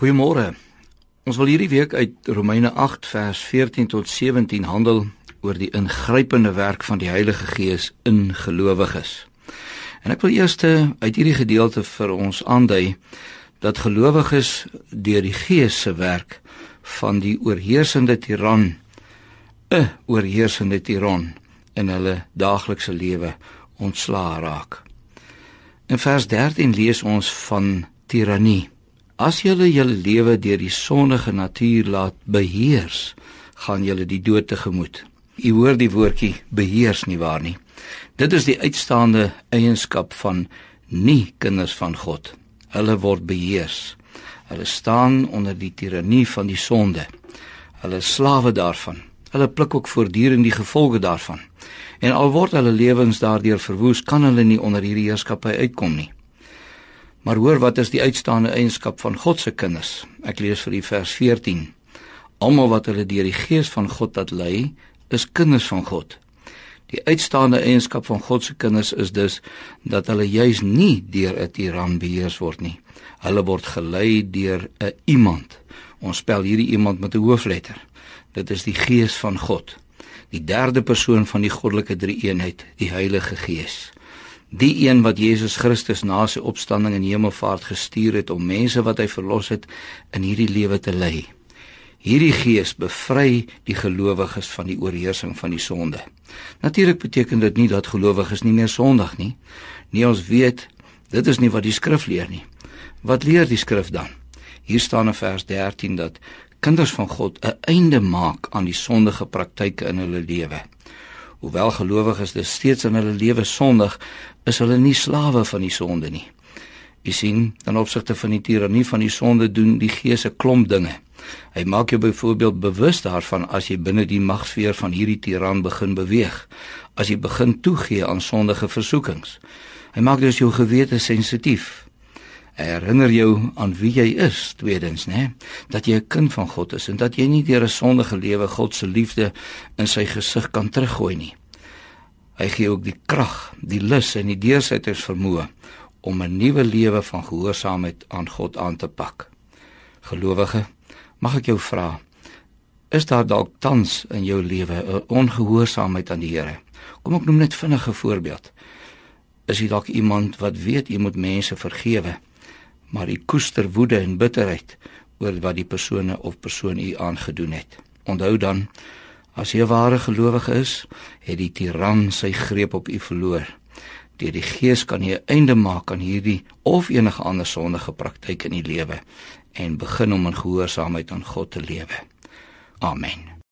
Goeiemôre. Ons wil hierdie week uit Romeine 8 vers 14 tot 17 handel oor die ingrypende werk van die Heilige Gees in gelowiges. En ek wil eers uit hierdie gedeelte vir ons aandui dat gelowiges deur die Gees se werk van die oorheersende tiran 'n oorheersende tiran in hulle daaglikse lewe ontslaa raak. In vers 13 lees ons van tirannie. As julle julle lewe deur die sondige natuur laat beheers, gaan julle die dood tegemoet. U hoor die woordjie beheers nie waar nie. Dit is die uitstaande eienskap van nie kinders van God. Hulle word beheers. Hulle staan onder die tirannie van die sonde. Hulle slawe daarvan. Hulle pluk ook voortdurend die gevolge daarvan. En al word hulle lewens daardeur verwoes, kan hulle nie onder hierdie heerskappy uitkom nie. Maar hoor wat is die uitstaande eienskap van God se kinders? Ek lees vir u vers 14. Almal wat hulle deur die Gees van God laat lei, is kinders van God. Die uitstaande eienskap van God se kinders is dus dat hulle juis nie deur 'n tiran beheer word nie. Hulle word gelei deur 'n iemand. Ons spel hierdie iemand met 'n hoofletter. Dit is die Gees van God. Die derde persoon van die goddelike drie-eenheid, die Heilige Gees die een wat Jesus Christus na sy opstanding in hemelvaart gestuur het om mense wat hy verlos het in hierdie lewe te lei. Hierdie gees bevry die gelowiges van die oorheersing van die sonde. Natuurlik beteken dit nie dat gelowiges nie meer sondig nie. Nee, ons weet dit is nie wat die skrif leer nie. Wat leer die skrif dan? Hier staan in vers 13 dat kinders van God 'n einde maak aan die sondige praktyke in hulle lewe. Hoewel gelowiges dus steeds in hulle lewe sondig, is hulle nie slawe van die sonde nie. Jy sien, dan opsigte van die tirannie van die sonde doen die Gees 'n klomp dinge. Hy maak jou byvoorbeeld bewus daarvan as jy binne die magsfeer van hierdie tiran begin beweeg, as jy begin toegee aan sondige versoekings. Hy maak dus jou gewete sensitief. Hy herinner jou aan wie jy is, tweedens, né? Dat jy 'n kind van God is en dat jy nie deur 'n sondige lewe God se liefde in sy gesig kan teruggooi nie. Hy gee ook die krag, die lus en die deursetters vermoë om 'n nuwe lewe van gehoorsaamheid aan God aan te pak. Gelowige, mag ek jou vra, is daar dalk tans in jou lewe 'n ongehoorsaamheid aan die Here? Kom ek noem net vinnige voorbeeld. Is jy dalk iemand wat weet jy moet mense vergewe, maar jy koester woede en bitterheid oor wat die persone of persoon u aangedoen het? Onthou dan As jy 'n ware gelowige is, het die tiran sy greep op u verloor. Deur die Gees kan jy 'n einde maak aan hierdie of enige ander sondige praktyk in die lewe en begin om in gehoorsaamheid aan God te lewe. Amen.